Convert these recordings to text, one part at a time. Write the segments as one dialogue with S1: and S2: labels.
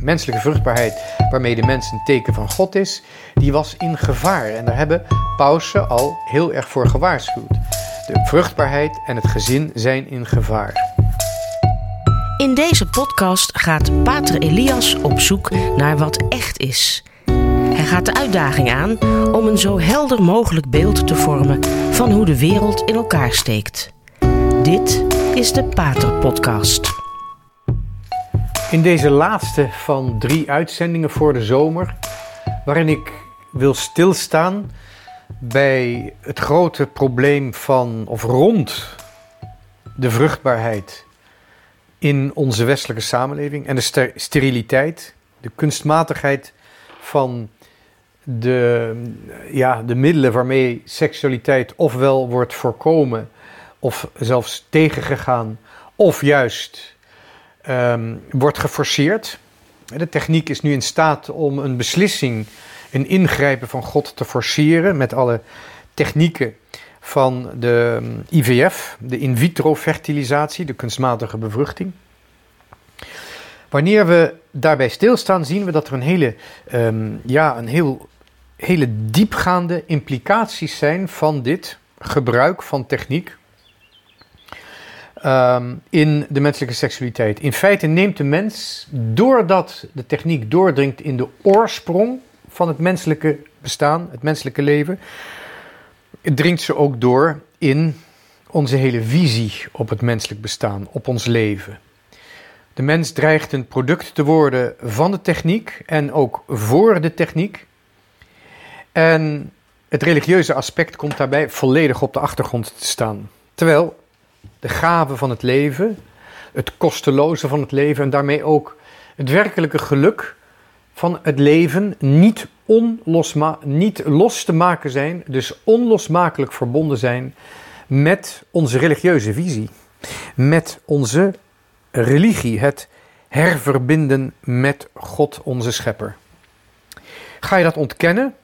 S1: menselijke vruchtbaarheid, waarmee de mens een teken van God is, die was in gevaar. En daar hebben pausen al heel erg voor gewaarschuwd. De vruchtbaarheid en het gezin zijn in gevaar.
S2: In deze podcast gaat Pater Elias op zoek naar wat echt is. Hij gaat de uitdaging aan om een zo helder mogelijk beeld te vormen van hoe de wereld in elkaar steekt. Dit is de Pater Podcast.
S1: In deze laatste van drie uitzendingen voor de zomer, waarin ik wil stilstaan bij het grote probleem van of rond de vruchtbaarheid in onze westelijke samenleving en de steriliteit, de kunstmatigheid van de, ja, de middelen waarmee seksualiteit ofwel wordt voorkomen of zelfs tegengegaan, of juist um, wordt geforceerd. De techniek is nu in staat om een beslissing, een ingrijpen van God te forceren met alle technieken van de ehm, IVF, de in vitro fertilisatie, de kunstmatige bevruchting. Wanneer we daarbij stilstaan, zien we dat er een hele, um, ja, een heel, hele diepgaande implicaties zijn van dit gebruik van techniek um, in de menselijke seksualiteit. In feite neemt de mens, doordat de techniek doordringt in de oorsprong van het menselijke bestaan, het menselijke leven, dringt ze ook door in onze hele visie op het menselijk bestaan, op ons leven. De mens dreigt een product te worden van de techniek en ook voor de techniek. En het religieuze aspect komt daarbij volledig op de achtergrond te staan. Terwijl de gave van het leven, het kosteloze van het leven en daarmee ook het werkelijke geluk van het leven niet, onlosma niet los te maken zijn, dus onlosmakelijk verbonden zijn met onze religieuze visie, met onze religie, het herverbinden met God, onze schepper. Ga je dat ontkennen?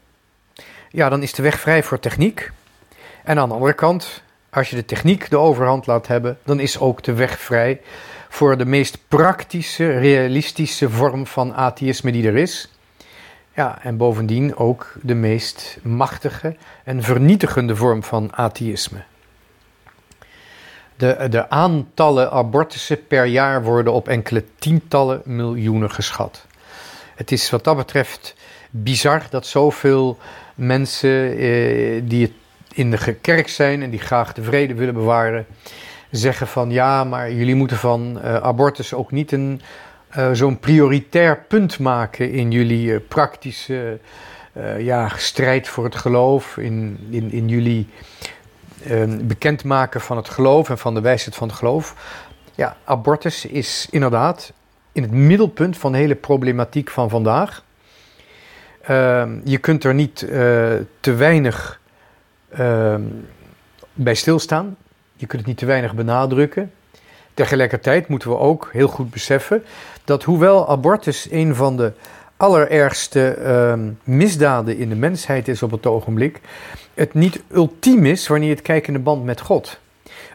S1: Ja, dan is de weg vrij voor techniek. En aan de andere kant als je de techniek de overhand laat hebben, dan is ook de weg vrij voor de meest praktische, realistische vorm van atheïsme die er is. Ja, en bovendien ook de meest machtige en vernietigende vorm van atheïsme. De, de aantallen abortussen per jaar worden op enkele tientallen miljoenen geschat. Het is wat dat betreft bizar dat zoveel mensen eh, die het in de kerk zijn en die graag de vrede willen bewaren, zeggen van ja, maar jullie moeten van uh, abortus ook niet een, uh, zo'n prioritair punt maken in jullie uh, praktische ja, strijd voor het geloof, in, in, in jullie bekendmaken van het geloof en van de wijsheid van het geloof. Ja, abortus is inderdaad in het middelpunt van de hele problematiek van vandaag. Ehm, je kunt er niet te weinig Ehm, bij stilstaan. Je kunt het niet te weinig benadrukken. Tegelijkertijd moeten we ook heel goed beseffen dat hoewel abortus een van de allerergste ehm, misdaden in de mensheid is op het ogenblik, het niet ultiem is wanneer je het kijkt in de band met God.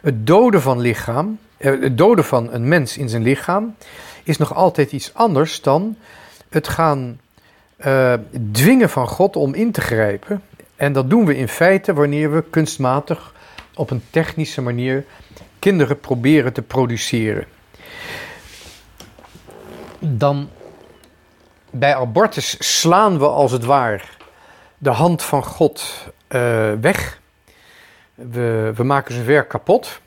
S1: Het doden van lichaam, eh, het doden van een mens in zijn lichaam, is nog altijd iets anders dan het gaan uh, dwingen van God om in te grijpen en dat doen we in feite wanneer we kunstmatig op een technische manier kinderen proberen te produceren. Dan bij abortus slaan we als het ware de hand van God uh, weg. We, we maken zijn werk kapot.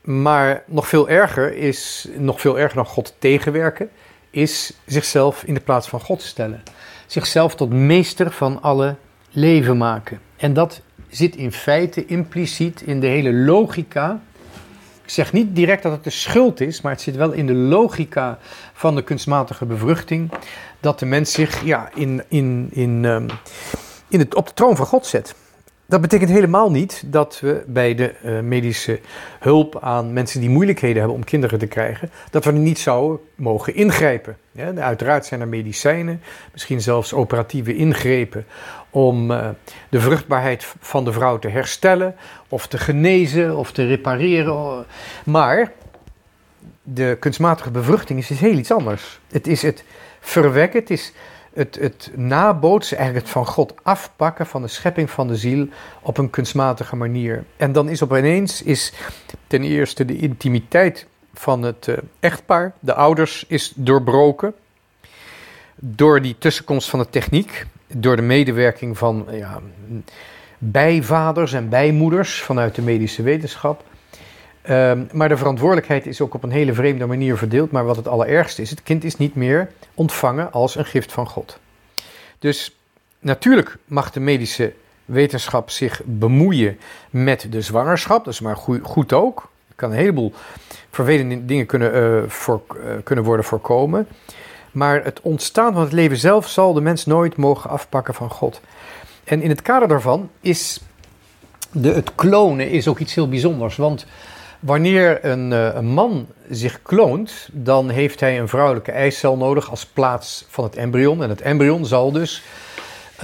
S1: Maar nog veel erger is, nog veel erger dan God tegenwerken, is zichzelf in de plaats van God stellen. Zichzelf tot meester van alle leven maken. En dat zit in feite impliciet in de hele logica. Ik zeg niet direct dat het de schuld is, maar het zit wel in de logica van de kunstmatige bevruchting. Dat de mens zich ja, in, in, in, um, in het, op de troon van God zet. Dat betekent helemaal niet dat we bij de uh, medische hulp aan mensen die moeilijkheden hebben om kinderen te krijgen, dat we niet zouden mogen ingrijpen. Ja, uiteraard zijn er medicijnen, misschien zelfs operatieve ingrepen om uh, de vruchtbaarheid van de vrouw te herstellen, of te genezen, of te repareren. Maar de kunstmatige bevruchting is, is heel iets anders. Het is het verwekken, het is het, het nabootsen, eigenlijk het van God afpakken van de schepping van de ziel op een kunstmatige manier. En dan is opeens is ten eerste de intimiteit van het uh, echtpaar, de ouders, is doorbroken. Door die tussenkomst van de techniek, door de medewerking van ja, bijvaders en bijmoeders vanuit de medische wetenschap. Um, maar de verantwoordelijkheid is ook op een hele vreemde manier verdeeld. Maar wat het allerergste is, het kind is niet meer ontvangen als een gift van God. Dus natuurlijk mag de medische wetenschap zich bemoeien met de zwangerschap. Dat is maar goed, ook. Er kan een heleboel vervelende dingen kunnen, uh, voor, uh, kunnen worden voorkomen. Maar het ontstaan van het leven zelf zal de mens nooit mogen afpakken van God. En in het kader daarvan is de, het klonen is ook iets heel bijzonders. Want wanneer een, uh, een, man zich kloont, dan heeft hij een vrouwelijke eicel nodig als plaats van het embryon. En het embryon zal dus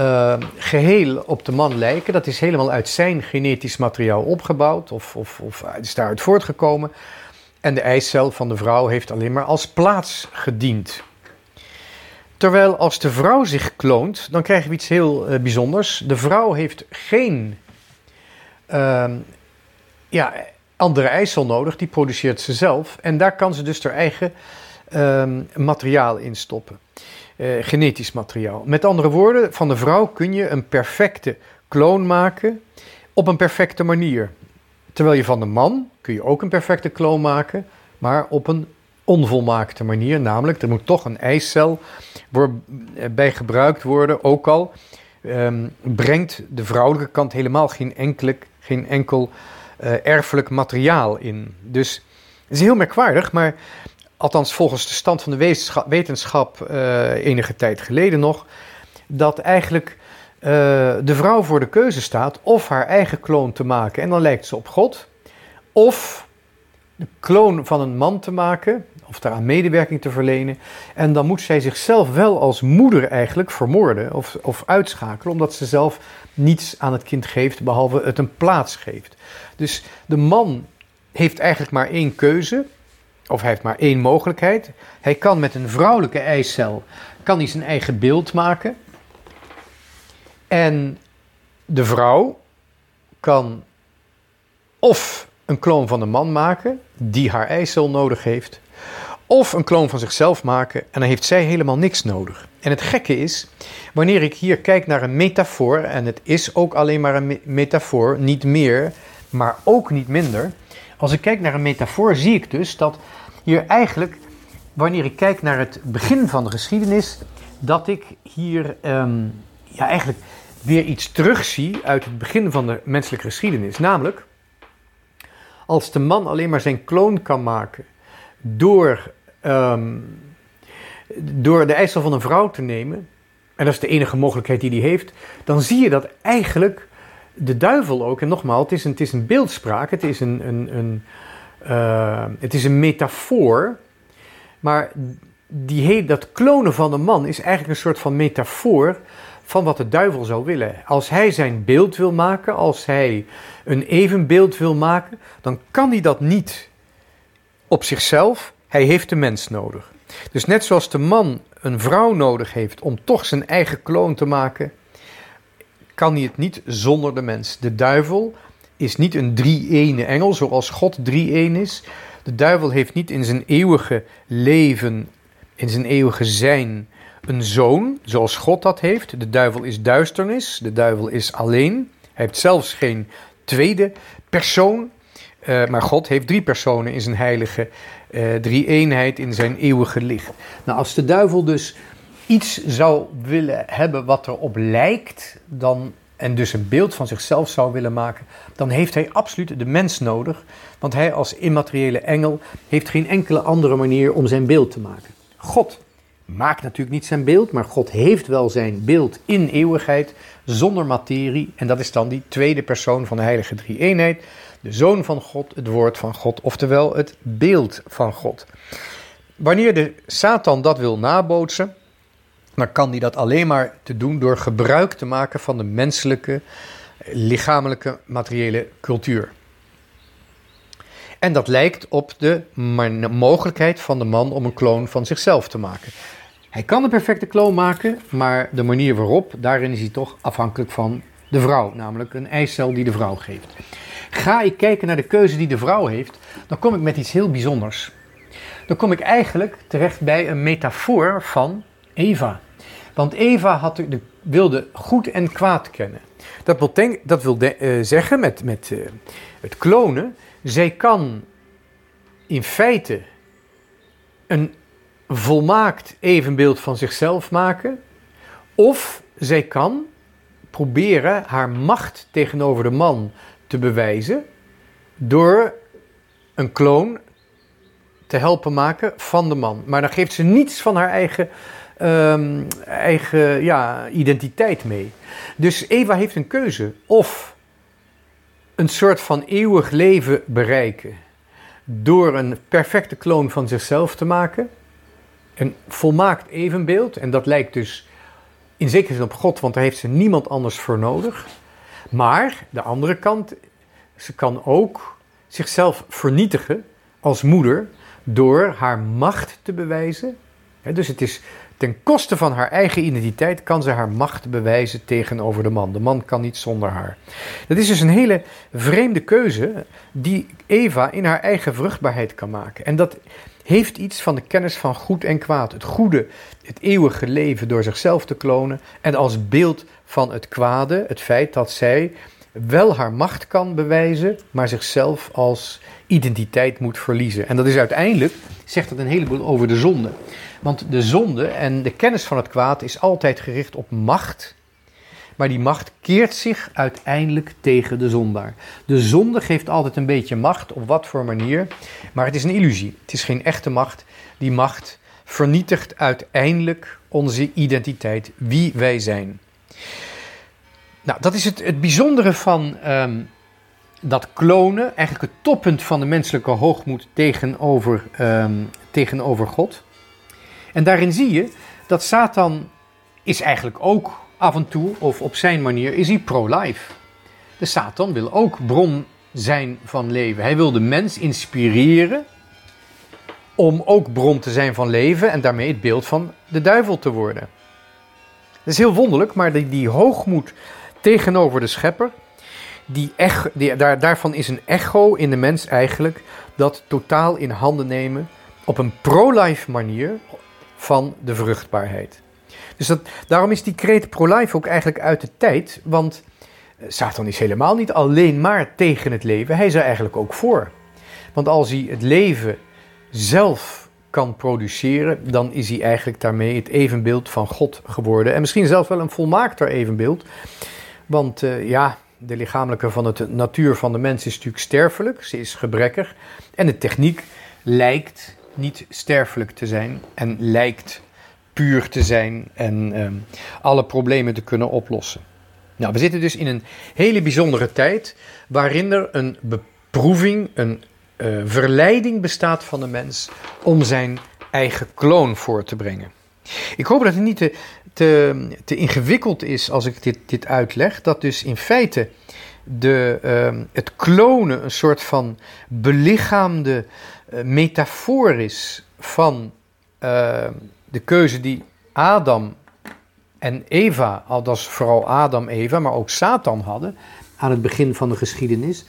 S1: uh, geheel op de man lijken. Dat is helemaal uit zijn genetisch materiaal opgebouwd of, of, of is daaruit voortgekomen. En de eicel van de vrouw heeft alleen maar als plaats gediend. Terwijl als de vrouw zich kloont, dan krijgen we iets heel uh, bijzonders. De vrouw heeft geen uh, ja, andere eicel nodig, die produceert ze zelf. En daar kan ze dus haar eigen uh, materiaal in stoppen. Uh, genetisch materiaal. Met andere woorden, van de vrouw kun je een perfecte kloon maken op een perfecte manier. Terwijl je van de man kun je ook een perfecte kloon maken, maar op een onvolmaakte manier. Namelijk, er moet toch een eicel bij gebruikt worden, ook al um, brengt de vrouwelijke kant helemaal geen, enkele, geen enkel uh, erfelijk materiaal in. Dus het is heel merkwaardig, maar althans volgens de stand van de wetenschap, uh, enige tijd geleden nog, dat eigenlijk uh, de vrouw voor de keuze staat of haar eigen kloon te maken en dan lijkt ze op God, of de kloon van een man te maken, of daaraan medewerking te verlenen. En dan moet zij zichzelf wel als moeder eigenlijk vermoorden of, of uitschakelen, omdat ze zelf niets aan het kind geeft, behalve het een plaats geeft. Dus de man heeft eigenlijk maar één keuze, of hij heeft maar één mogelijkheid. Hij kan met een vrouwelijke eicel kan hij zijn eigen beeld maken. En de vrouw kan of een kloon van de man maken, die haar eicel nodig heeft, of een kloon van zichzelf maken en dan heeft zij helemaal niks nodig. En het gekke is, wanneer ik hier kijk naar een metafoor, en het is ook alleen maar een metafoor, niet meer, maar ook niet minder. Als ik kijk naar een metafoor, zie ik dus dat hier eigenlijk, wanneer ik kijk naar het begin van de geschiedenis, dat ik hier um, ja, eigenlijk weer iets terugzie uit het begin van de menselijke geschiedenis. Namelijk, als de man alleen maar zijn kloon kan maken door, um, door de eicel van een vrouw te nemen, en dat is de enige mogelijkheid die hij heeft, dan zie je dat eigenlijk de duivel ook, en nogmaals, het is een, het is een beeldspraak, het is een, een, een, uh, het is een metafoor, maar die dat klonen van de man is eigenlijk een soort van metafoor van wat de duivel zou willen. Als hij zijn beeld wil maken, als hij een evenbeeld wil maken, dan kan hij dat niet op zichzelf. Hij heeft de mens nodig. Dus net zoals de man een vrouw nodig heeft om toch zijn eigen kloon te maken, kan hij het niet zonder de mens. De duivel is niet een drie-ene engel zoals God drie-een is. De duivel heeft niet in zijn eeuwige leven, in zijn eeuwige zijn, een zoon zoals God dat heeft. De duivel is duisternis, de duivel is alleen. Hij heeft zelfs geen tweede persoon. Uh, maar God heeft drie personen in zijn heilige uh, drie-eenheid, in zijn eeuwige licht. Nou, als de duivel dus iets zou willen hebben wat erop lijkt, dan, en dus een beeld van zichzelf zou willen maken, dan heeft hij absoluut de mens nodig. Want hij als immateriële engel heeft geen enkele andere manier om zijn beeld te maken. God maakt natuurlijk niet zijn beeld, maar God heeft wel zijn beeld in eeuwigheid, zonder materie. En dat is dan die tweede persoon van de heilige drie-eenheid, zoon van God, het woord van God, oftewel het beeld van God. Wanneer de Satan dat wil nabootsen, dan kan hij dat alleen maar te doen door gebruik te maken van de menselijke, lichamelijke, materiële cultuur. En dat lijkt op de mogelijkheid van de man om een kloon van zichzelf te maken. Hij kan een perfecte kloon maken, maar de manier waarop, daarin is hij toch afhankelijk van de vrouw, namelijk een eicel die de vrouw geeft. Ga ik kijken naar de keuze die de vrouw heeft, dan kom ik met iets heel bijzonders. Dan kom ik eigenlijk terecht bij een metafoor van Eva. Want Eva had de, wilde goed en kwaad kennen. Dat wil, dat wil uh, zeggen met, met uh, het klonen, zij kan in feite een volmaakt evenbeeld van zichzelf maken, of zij kan proberen haar macht tegenover de man te bewijzen door een kloon te helpen maken van de man. Maar dan geeft ze niets van haar eigen, um, eigen ja, identiteit mee. Dus Eva heeft een keuze. Of een soort van eeuwig leven bereiken door een perfecte kloon van zichzelf te maken. Een volmaakt evenbeeld. En dat lijkt dus in zekere zin op God, want daar heeft ze niemand anders voor nodig. Maar de andere kant, ze kan ook zichzelf vernietigen als moeder door haar macht te bewijzen. Dus het is ten koste van haar eigen identiteit kan ze haar macht bewijzen tegenover de man. De man kan niet zonder haar. Dat is dus een hele vreemde keuze die Eva in haar eigen vruchtbaarheid kan maken. En dat heeft iets van de kennis van goed en kwaad. Het goede, het eeuwige leven door zichzelf te klonen. En als beeld van het kwade, het feit dat zij wel haar macht kan bewijzen, maar zichzelf als identiteit moet verliezen. En dat is uiteindelijk, zegt dat een heleboel over de zonde. Want de zonde en de kennis van het kwaad is altijd gericht op macht. Maar die macht keert zich uiteindelijk tegen de zondaar. De zonde geeft altijd een beetje macht, op wat voor manier. Maar het is een illusie. Het is geen echte macht. Die macht vernietigt uiteindelijk onze identiteit, wie wij zijn. Nou, dat is het, het bijzondere van ehm, dat klonen, eigenlijk het toppunt van de menselijke hoogmoed tegenover, um, tegenover God. En daarin zie je dat Satan is eigenlijk ook af en toe, of op zijn manier, is hij pro-life. De Satan wil ook bron zijn van leven. Hij wil de mens inspireren om ook bron te zijn van leven en daarmee het beeld van de duivel te worden. Dat is heel wonderlijk, maar die, die hoogmoed tegenover de schepper, die daar, daarvan is een echo in de mens eigenlijk dat totaal in handen nemen op een pro-life manier van de vruchtbaarheid. Dus dat, daarom is die kreet pro-life ook eigenlijk uit de tijd, want eh, Satan is helemaal niet alleen maar tegen het leven, hij is er eigenlijk ook voor. Want als hij het leven zelf kan produceren, dan is hij eigenlijk daarmee het evenbeeld van God geworden. En misschien zelfs wel een volmaakter evenbeeld. Want uh, ja, de lichamelijke van de natuur van de mens is natuurlijk sterfelijk, ze is gebrekkig. En de techniek lijkt niet sterfelijk te zijn en lijkt puur te zijn en uh, alle problemen te kunnen oplossen. Nou, we zitten dus in een hele bijzondere tijd waarin er een beproeving, een uh, verleiding bestaat van de mens om zijn eigen kloon voor te brengen. Ik hoop dat het niet te, te, te ingewikkeld is als ik dit, dit uitleg. Dat dus in feite de, uh, het klonen een soort van belichaamde uh, metafoor is van uh, de keuze die Adam en Eva, al dat is vooral Adam, Eva, maar ook Satan hadden aan het begin van de geschiedenis.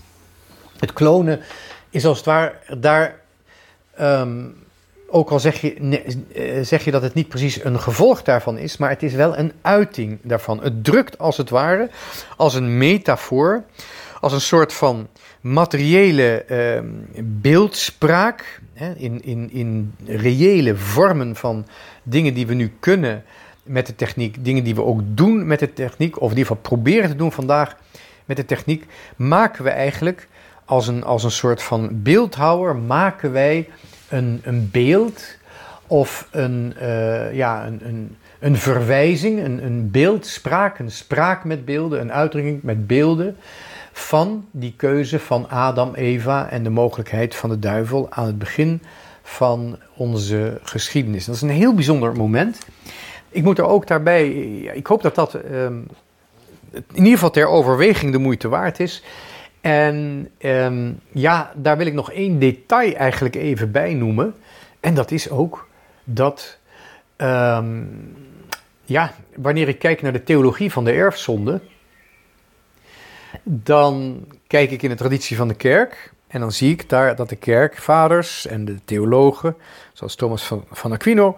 S1: Het klonen is als het ware daar. Um, ook al zeg je, eh, zeg je dat het niet precies een gevolg daarvan is, maar het is wel een uiting daarvan. Het drukt als het ware als een metafoor, als een soort van materiële uh, beeldspraak, hè, in, in, in reële vormen van dingen die we nu kunnen met de techniek, dingen die we ook doen met de techniek, of die we proberen te doen vandaag met de techniek, maken we eigenlijk als een, als een soort van beeldhouwer, maken wij een, een beeld of een, uh, ja, een, een, een verwijzing, een, een beeldspraak, een spraak met beelden, een uitdrukking met beelden van die keuze van Adam, Eva en de mogelijkheid van de duivel aan het begin van onze geschiedenis. Dat is een heel bijzonder moment. Ik moet er ook daarbij, ik hoop dat dat um, in ieder geval ter overweging de moeite waard is. En ehm, ja, daar wil ik nog één detail eigenlijk even bij noemen. En dat is ook dat, ehm, ja, wanneer ik kijk naar de theologie van de erfzonde, dan kijk ik in de traditie van de kerk en dan zie ik daar dat de kerkvaders en de theologen, zoals Thomas van, Aquino,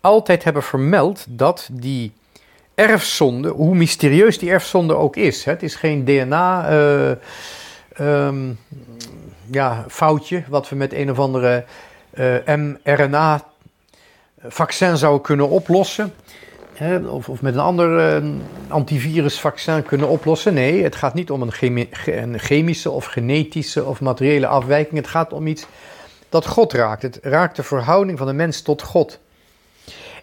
S1: altijd hebben vermeld dat die erfzonde, hoe mysterieus die erfzonde ook is, hè, het is geen DNA. Uh, um, ja, foutje wat we met een of andere uh, mRNA-vaccin zouden kunnen oplossen. Hè, of, of, met een ander uh, antivirusvaccin kunnen oplossen. Nee, het gaat niet om een, chemi een, chemische of genetische of materiële afwijking. Het gaat om iets dat God raakt. Het raakt de verhouding van de mens tot God.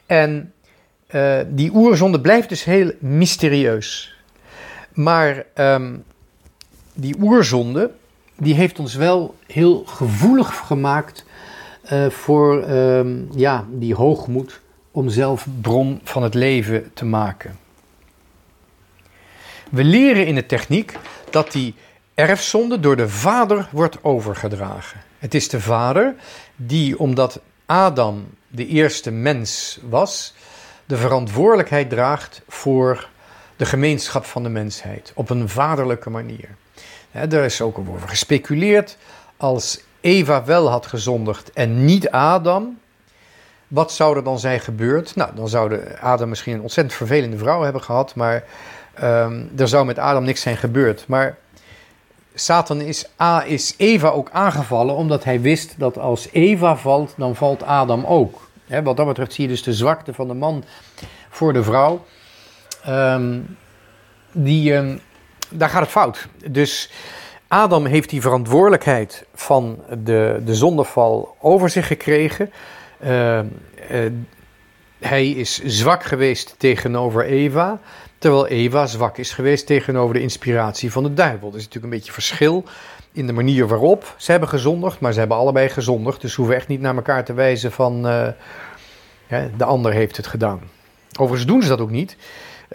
S1: En uh, die oerzonde blijft dus heel mysterieus. Maar um, die oerzonde, die heeft ons wel heel gevoelig gemaakt uh, voor um, ja, die hoogmoed om zelf bron van het leven te maken. We leren in de techniek dat die erfzonde door de vader wordt overgedragen. Het is de vader die, omdat Adam de eerste mens was, de verantwoordelijkheid draagt voor de gemeenschap van de mensheid op een vaderlijke manier. er is ook over gespeculeerd, als Eva wel had gezondigd en niet Adam, wat zou er dan zijn gebeurd? Nou, dan zou Adam misschien een ontzettend vervelende vrouw hebben gehad, maar um, er zou met Adam niks zijn gebeurd. Maar Satan is, A, is Eva ook aangevallen omdat hij wist dat als Eva valt, dan valt Adam ook. Wat dat betreft zie je dus de zwakte van de man voor de vrouw. Um, die, um, daar gaat het fout. Dus Adam heeft die verantwoordelijkheid van de, de zondeval over zich gekregen. Uh, uh, hij is zwak geweest tegenover Eva, terwijl Eva zwak is geweest tegenover de inspiratie van de duivel. Er is natuurlijk een beetje verschil in de manier waarop ze hebben gezondigd, maar ze hebben allebei gezondigd. Dus hoeven echt niet naar elkaar te wijzen van uh, de ander heeft het gedaan. Overigens doen ze dat ook niet.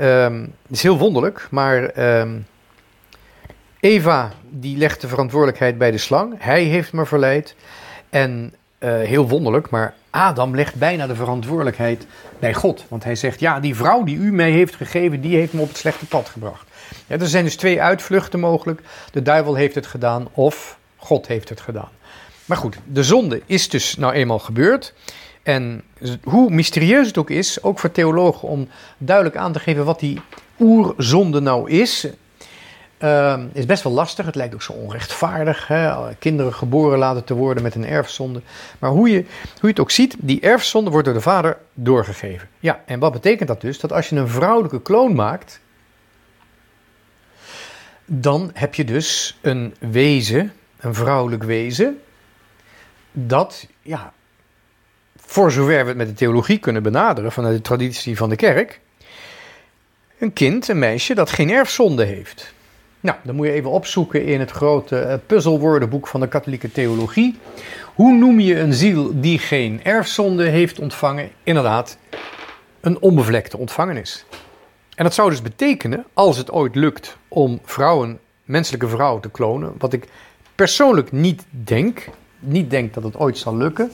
S1: Um, het is heel wonderlijk, maar um, Eva die legt de verantwoordelijkheid bij de slang. Hij heeft me verleid. En heel wonderlijk, maar Adam legt bijna de verantwoordelijkheid bij God. Want hij zegt, ja, die vrouw die u mij heeft gegeven, die heeft me op het slechte pad gebracht. Er zijn dus twee uitvluchten mogelijk. De duivel heeft het gedaan of God heeft het gedaan. Maar goed, de zonde is dus nou eenmaal gebeurd. En hoe mysterieus het ook is, ook voor theologen om duidelijk aan te geven wat die oerzonde nou is, uh, is best wel lastig. Het lijkt ook zo onrechtvaardig. Hè? Kinderen geboren laten te worden met een erfzonde. Maar hoe je, hoe je het ook ziet, die erfzonde wordt door de vader doorgegeven. Ja, en wat betekent dat dus? Dat als je een vrouwelijke kloon maakt, dan heb je dus een wezen, een vrouwelijk wezen, dat, ja, voor zover we het met de theologie kunnen benaderen vanuit de traditie van de kerk, een kind, een meisje dat geen erfzonde heeft. Nou, dan moet je even opzoeken in het grote eh, puzzelwoordenboek van de katholieke theologie. Hoe noem je een ziel die geen erfzonde heeft ontvangen? Inderdaad, een onbevlekte ontvangenis. En dat zou dus betekenen, als het ooit lukt om vrouwen, menselijke vrouwen te klonen, wat ik persoonlijk niet denk, niet denk dat het ooit zal lukken,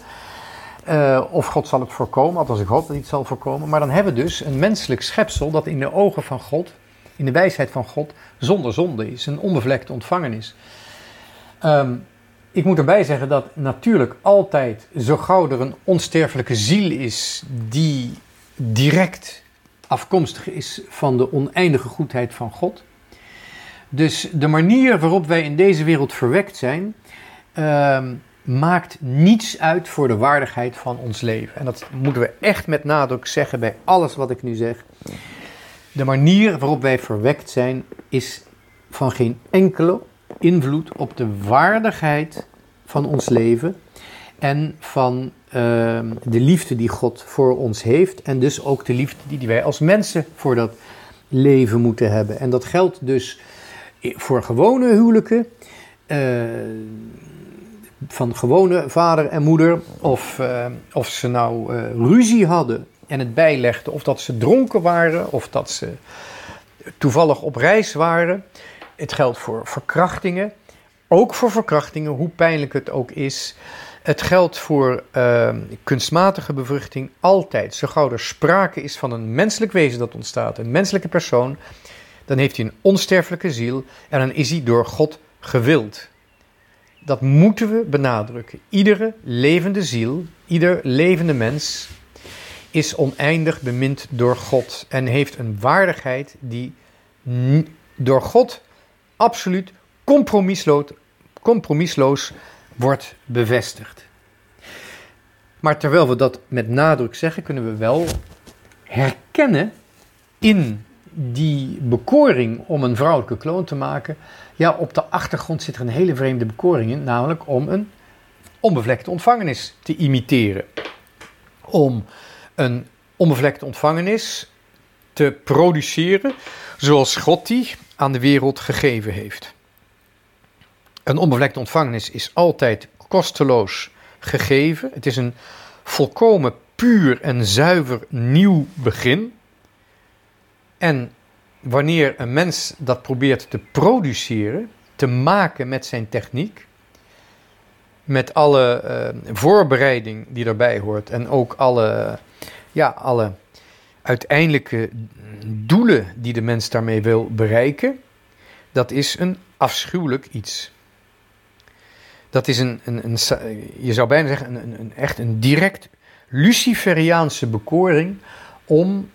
S1: uh, of God zal het voorkomen, althans ik hoop dat het zal voorkomen, maar dan hebben we dus een menselijk schepsel dat in de ogen van God in de wijsheid van God zonder zonde is, een onbevlekte ontvangenis. Um, ik moet erbij zeggen dat natuurlijk altijd, zo gauw er een onsterfelijke ziel is die direct afkomstig is van de oneindige goedheid van God. Dus de manier waarop wij in deze wereld verwekt zijn, uh, maakt niets uit voor de waardigheid van ons leven. En dat moeten we echt met nadruk zeggen bij alles wat ik nu zeg. De manier waarop wij verwekt zijn is van geen enkele invloed op de waardigheid van ons leven en van uh, de liefde die God voor ons heeft en dus ook de liefde die wij als mensen voor dat leven moeten hebben. En dat geldt dus voor gewone huwelijken, uh, van gewone vader en moeder, of, uh, of ze nou ruzie hadden en het bijlegde of dat ze dronken waren of dat ze toevallig op reis waren. Het geldt voor verkrachtingen. ook voor verkrachtingen, hoe pijnlijk het ook is. Het geldt voor uh, kunstmatige bevruchting altijd. Zo gauw er sprake is van een menselijk wezen dat ontstaat, een menselijke persoon, dan heeft hij een onsterfelijke ziel en dan is hij door God gewild. Dat moeten we benadrukken. Iedere levende ziel, ieder levende mens is oneindig bemind door God en heeft een waardigheid die door God absoluut compromisloos, compromisloos wordt bevestigd. Maar terwijl we dat met nadruk zeggen, kunnen we wel herkennen in die bekoring om een vrouwelijke kloon te maken. Ja, op de achtergrond zit er een hele vreemde bekoring in, namelijk om een onbevlekte ontvangenis te imiteren. Om een onbevlekte ontvangenis te produceren zoals God die aan de wereld gegeven heeft. Een onbevlekte ontvangenis is altijd kosteloos gegeven. Het is een volkomen puur en zuiver nieuw begin. En wanneer een mens dat probeert te produceren, te maken met zijn techniek, met alle uh, voorbereiding die daarbij hoort en ook alle, ja, alle uiteindelijke doelen die de mens daarmee wil bereiken, dat is een afschuwelijk iets. Dat is een, een, een je zou bijna zeggen, een, een, echt een direct Luciferiaanse bekoring om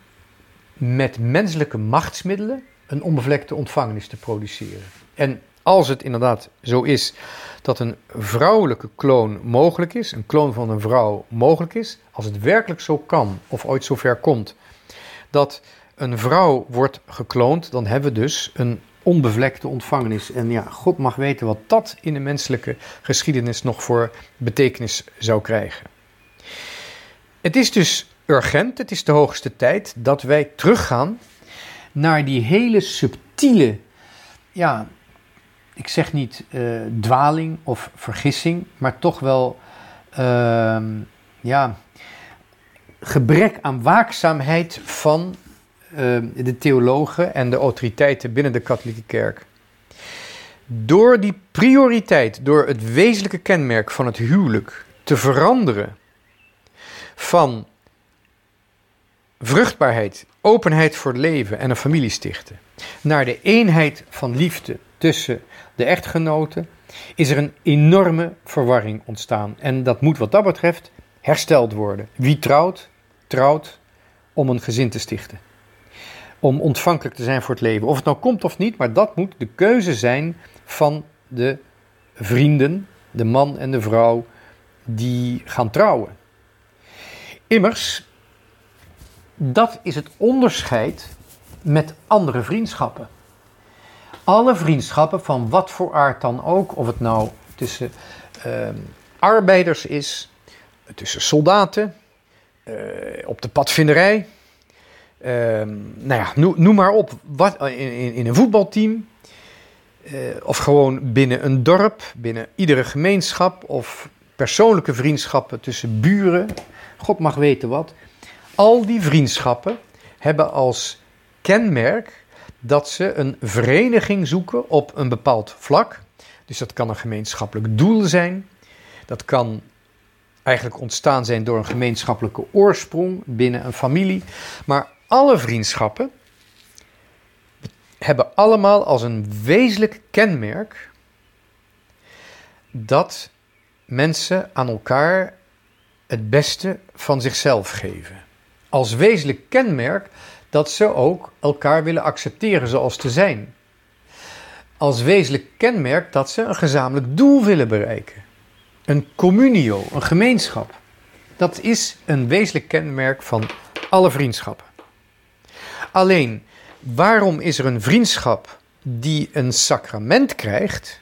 S1: met menselijke machtsmiddelen een onbevlekte ontvangenis te produceren. En als het inderdaad zo is dat een vrouwelijke kloon mogelijk is, een kloon van een vrouw mogelijk is, als het werkelijk zo kan of ooit zover komt dat een vrouw wordt gekloond, dan hebben we dus een onbevlekte ontvangenis. En ja, God mag weten wat dat in de menselijke geschiedenis nog voor betekenis zou krijgen. Het is dus urgent, het is de hoogste tijd dat wij teruggaan naar die hele subtiele, ja, ik zeg niet uh, dwaling of vergissing, maar toch wel, uh, ja, gebrek aan waakzaamheid van uh, de theologen en de autoriteiten binnen de katholieke kerk. Door die prioriteit, door het wezenlijke kenmerk van het huwelijk te veranderen van vruchtbaarheid, openheid voor het leven en een familie stichten, naar de eenheid van liefde tussen de echtgenoten, is er een enorme verwarring ontstaan. En dat moet wat dat betreft hersteld worden. Wie trouwt, trouwt om een gezin te stichten. Om ontvankelijk te zijn voor het leven. Of het nou komt of niet, maar dat moet de keuze zijn van de vrienden, de man en de vrouw die gaan trouwen. Immers, dat is het onderscheid met andere vriendschappen. Alle vriendschappen, van wat voor aard dan ook, of het nou tussen uh, arbeiders is, tussen soldaten, uh, op de padvinderij, uh, nou ja, noem, maar op, wat, in, in, een voetbalteam, uh, of gewoon binnen een dorp, binnen iedere gemeenschap, of persoonlijke vriendschappen tussen buren, God mag weten wat. Al die vriendschappen hebben als kenmerk dat ze een vereniging zoeken op een bepaald vlak. Dus dat kan een gemeenschappelijk doel zijn. Dat kan eigenlijk ontstaan zijn door een gemeenschappelijke oorsprong binnen een familie. Maar alle vriendschappen hebben allemaal als een wezenlijk kenmerk dat mensen aan elkaar het beste van zichzelf geven. Als wezenlijk kenmerk dat ze ook elkaar willen accepteren zoals te zijn. Als wezenlijk kenmerk dat ze een gezamenlijk doel willen bereiken. Een communio, een gemeenschap. Dat is een wezenlijk kenmerk van alle vriendschappen. Alleen, waarom is er een vriendschap die een sacrament krijgt?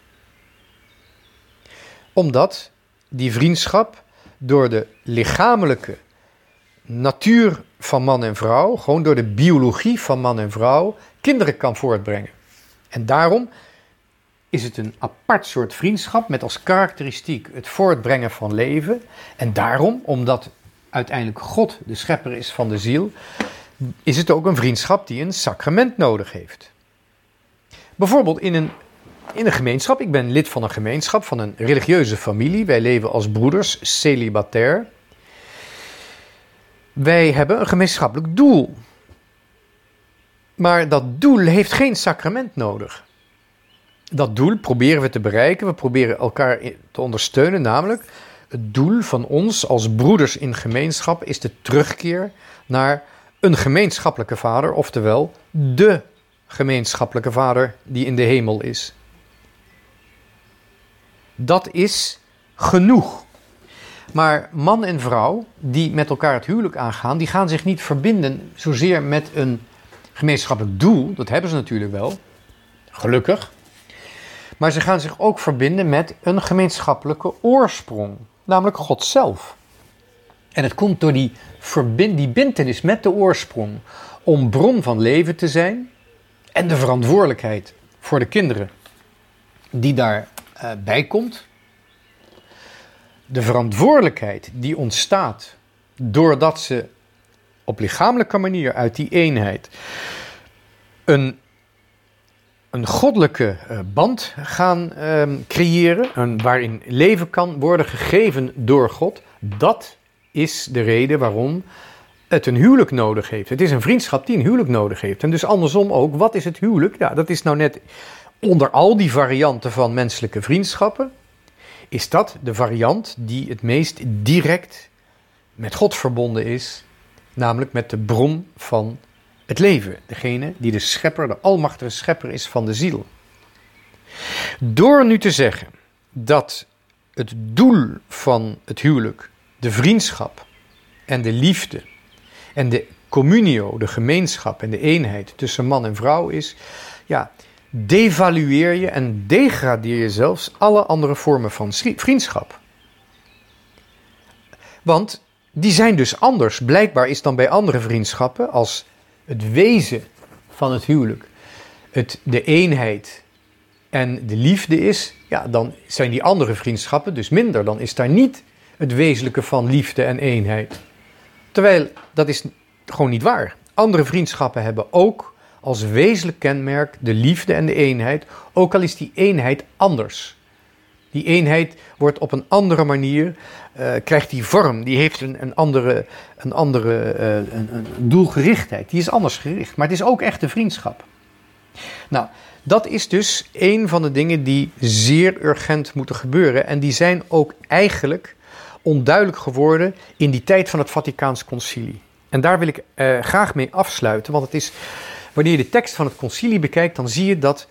S1: Omdat die vriendschap door de lichamelijke natuur van man en vrouw, gewoon door de biologie van man en vrouw, kinderen kan voortbrengen. En daarom is het een apart soort vriendschap met als karakteristiek het voortbrengen van leven. En daarom, omdat uiteindelijk God de schepper is van de ziel, is het ook een vriendschap die een sacrament nodig heeft. Bijvoorbeeld in een in een gemeenschap. Ik ben lid van een gemeenschap, van een religieuze familie. Wij leven als broeders, celibatair. Wij hebben een gemeenschappelijk doel. Maar dat doel heeft geen sacrament nodig. Dat doel proberen we te bereiken. We proberen elkaar te ondersteunen, namelijk het doel van ons als broeders in gemeenschap is de terugkeer naar een gemeenschappelijke vader, oftewel de gemeenschappelijke vader die in de hemel is. Dat is genoeg. Maar man en vrouw die met elkaar het huwelijk aangaan, die gaan zich niet verbinden zozeer met een gemeenschappelijk doel. Dat hebben ze natuurlijk wel, gelukkig. Maar ze gaan zich ook verbinden met een gemeenschappelijke oorsprong, namelijk God zelf. En het komt door die, verbind, die bintenis met de oorsprong om bron van leven te zijn en de verantwoordelijkheid voor de kinderen die daarbij uh, komt. De verantwoordelijkheid die ontstaat doordat ze op lichamelijke manier uit die eenheid een, een goddelijke uh, band gaan uh, creëren, een, waarin leven kan worden gegeven door God, dat is de reden waarom het een huwelijk nodig heeft. Het is een vriendschap die een huwelijk nodig heeft. En dus andersom ook, wat is het huwelijk? Ja, dat is nou net onder al die varianten van menselijke vriendschappen, is dat de variant die het meest direct met God verbonden is, namelijk met de bron van het leven. Degene die de schepper, de almachtige schepper is van de ziel. Door nu te zeggen dat het doel van het huwelijk de vriendschap en de liefde en de communio, de gemeenschap en de eenheid tussen man en vrouw is, ja, devalueer je en degradeer je zelfs alle andere vormen van vriendschap. Want die zijn dus anders. Blijkbaar is dan bij andere vriendschappen, als het wezen van het huwelijk, het de eenheid en de liefde is, ja, dan zijn die andere vriendschappen dus minder. Dan is daar niet het wezenlijke van liefde en eenheid. Terwijl dat is gewoon niet waar. Andere vriendschappen hebben ook als wezenlijk kenmerk de liefde en de eenheid, ook al is die eenheid anders. Die eenheid wordt op een andere manier, uh, krijgt die vorm, die heeft een, een andere, een andere uh, een, een doelgerichtheid. Die is anders gericht, maar het is ook echte vriendschap. Nou, dat is dus een van de dingen die zeer urgent moeten gebeuren. En die zijn ook eigenlijk onduidelijk geworden in die tijd van het Vaticaans Concilie. En daar wil ik uh, graag mee afsluiten, want het is, wanneer je de tekst van het concilie bekijkt, dan zie je dat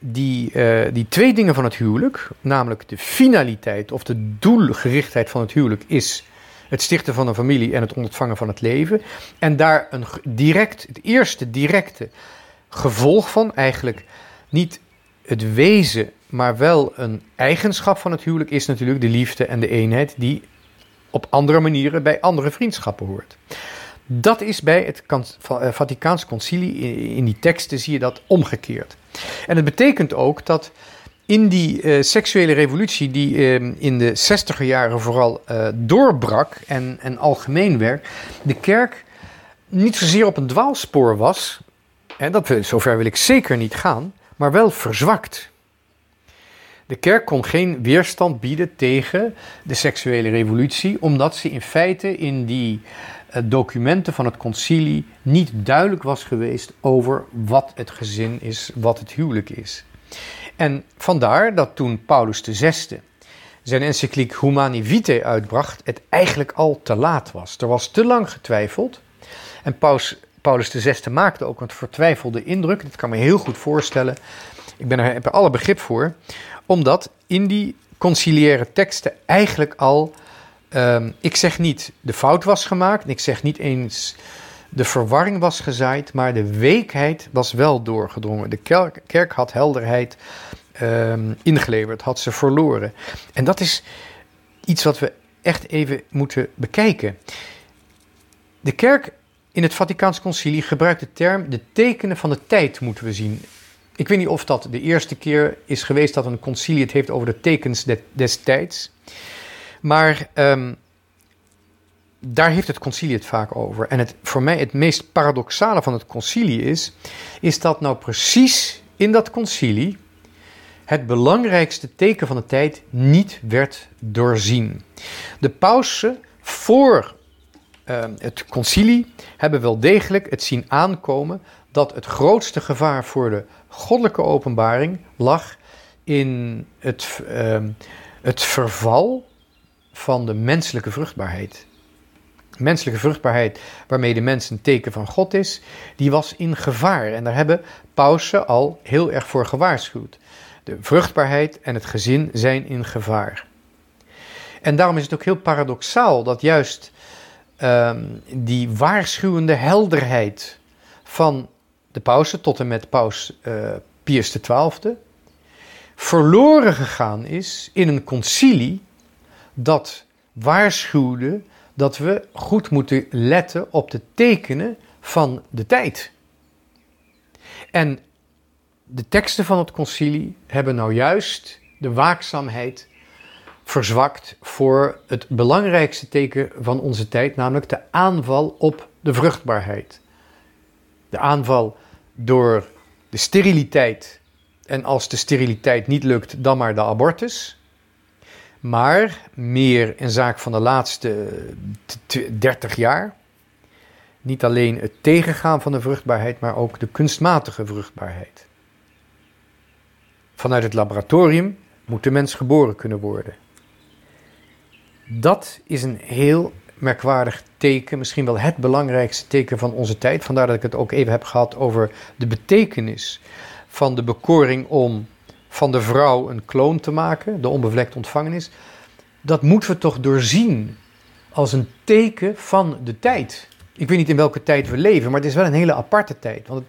S1: die, uh, die twee dingen van het huwelijk, namelijk de finaliteit of de doelgerichtheid van het huwelijk, is het stichten van een familie en het ontvangen van het leven. En daar een direct, het eerste directe gevolg van, eigenlijk niet het wezen, maar wel een eigenschap van het huwelijk, is natuurlijk de liefde en de eenheid die op andere manieren bij andere vriendschappen hoort. Dat is bij het eh, Vaticaans Concilie, in die teksten zie je dat omgekeerd. En het betekent ook dat in die uh, seksuele revolutie, die uh, in de zestiger jaren vooral uh, doorbrak en, en algemeen werd, de kerk niet zozeer op een dwaalspoor was, en dat, zover wil ik zeker niet gaan, maar wel verzwakt. De kerk kon geen weerstand bieden tegen de seksuele revolutie, omdat ze in feite in die documenten van het concilie niet duidelijk was geweest over wat het gezin is, wat het huwelijk is. En vandaar dat toen Paulus VI zijn encycliek Humani Vitae uitbracht, het eigenlijk al te laat was. Er was te lang getwijfeld. En Paus, Paulus VI maakte ook een vertwijfelde indruk. Dat kan me heel goed voorstellen. Ik ben er, heb er alle begrip voor omdat in die conciliaire teksten eigenlijk al, um, ik zeg niet de fout was gemaakt, ik zeg niet eens de verwarring was gezaaid, maar de weekheid was wel doorgedrongen. De kerk, kerk had helderheid um, ingeleverd, had ze verloren. En dat is iets wat we echt even moeten bekijken. De kerk in het Vaticaans Concilie gebruikt de term de tekenen van de tijd moeten we zien. Ik weet niet of dat de eerste keer is geweest dat een concilie het heeft over de tekens des tijds. Maar um, daar heeft het concilie het vaak over. En het, voor mij het meest paradoxale van het concilie is, is dat nou precies in dat concilie het belangrijkste teken van de tijd niet werd doorzien. De pausen voor uh, het concilie hebben wel degelijk het zien aankomen dat het grootste gevaar voor de goddelijke openbaring lag in het, uh, het verval van de menselijke vruchtbaarheid. Menselijke vruchtbaarheid, waarmee de mens een teken van God is, die was in gevaar. En daar hebben pausen al heel erg voor gewaarschuwd. De vruchtbaarheid en het gezin zijn in gevaar. En daarom is het ook heel paradoxaal dat juist uh, die waarschuwende helderheid van de pausen tot en met paus uh, Pius XII verloren gegaan is in een concilie dat waarschuwde dat we goed moeten letten op de tekenen van de tijd. En de teksten van het concilie hebben nou juist de waakzaamheid verzwakt voor het belangrijkste teken van onze tijd, namelijk de aanval op de vruchtbaarheid. De aanval door de steriliteit en als de steriliteit niet lukt, dan maar de abortus. Maar meer in zaak van de laatste 30 jaar. Niet alleen het tegengaan van de vruchtbaarheid, maar ook de kunstmatige vruchtbaarheid. Vanuit het laboratorium moet de mens geboren kunnen worden. Dat is een heel merkwaardig teken, misschien wel het belangrijkste teken van onze tijd. Vandaar dat ik het ook even heb gehad over de betekenis van de bekoring om van de vrouw een kloon te maken, de onbevlekt ontvangenis. Dat moeten we toch doorzien als een teken van de tijd. Ik weet niet in welke tijd we leven, maar het is wel een hele aparte tijd. Want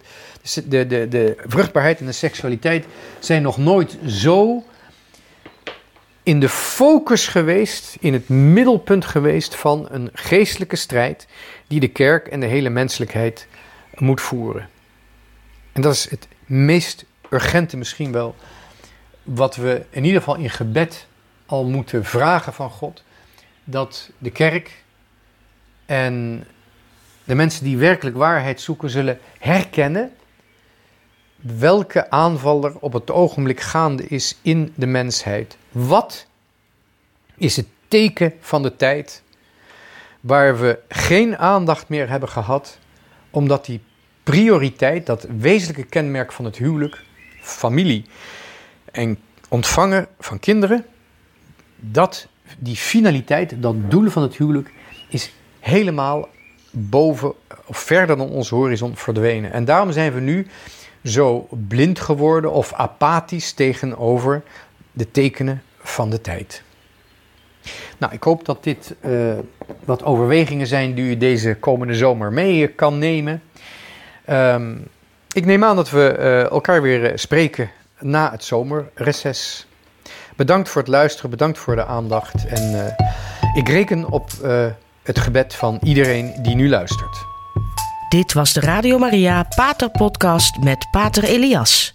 S1: de, de, de vruchtbaarheid en de seksualiteit zijn nog nooit zo in de focus geweest, in het middelpunt geweest van een geestelijke strijd die de kerk en de hele menselijkheid moet voeren. En dat is het meest urgente misschien wel, wat we in ieder geval in gebed al moeten vragen van God, dat de kerk en de mensen die werkelijk waarheid zoeken zullen herkennen welke aanvaller op het ogenblik gaande is in de mensheid. Wat is het teken van de tijd waar we geen aandacht meer hebben gehad, omdat die prioriteit, dat wezenlijke kenmerk van het huwelijk, familie en ontvangen van kinderen, dat die finaliteit, dat doel van het huwelijk, is helemaal boven of verder dan onze horizon verdwenen. En daarom zijn we nu zo blind geworden of apathisch tegenover de tekenen van de tijd. Nou, ik hoop dat dit uh, wat overwegingen zijn die u deze komende zomer mee kan nemen. Um, ik neem aan dat we uh, elkaar weer spreken na het zomerreces. Bedankt voor het luisteren, bedankt voor de aandacht. En uh, ik reken op het gebed van iedereen die nu luistert.
S2: Dit was de Radio Maria Pater Podcast met Pater Elias.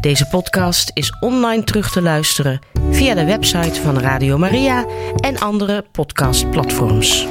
S2: Deze podcast is online terug te luisteren via de website van Radio Maria en andere podcastplatforms.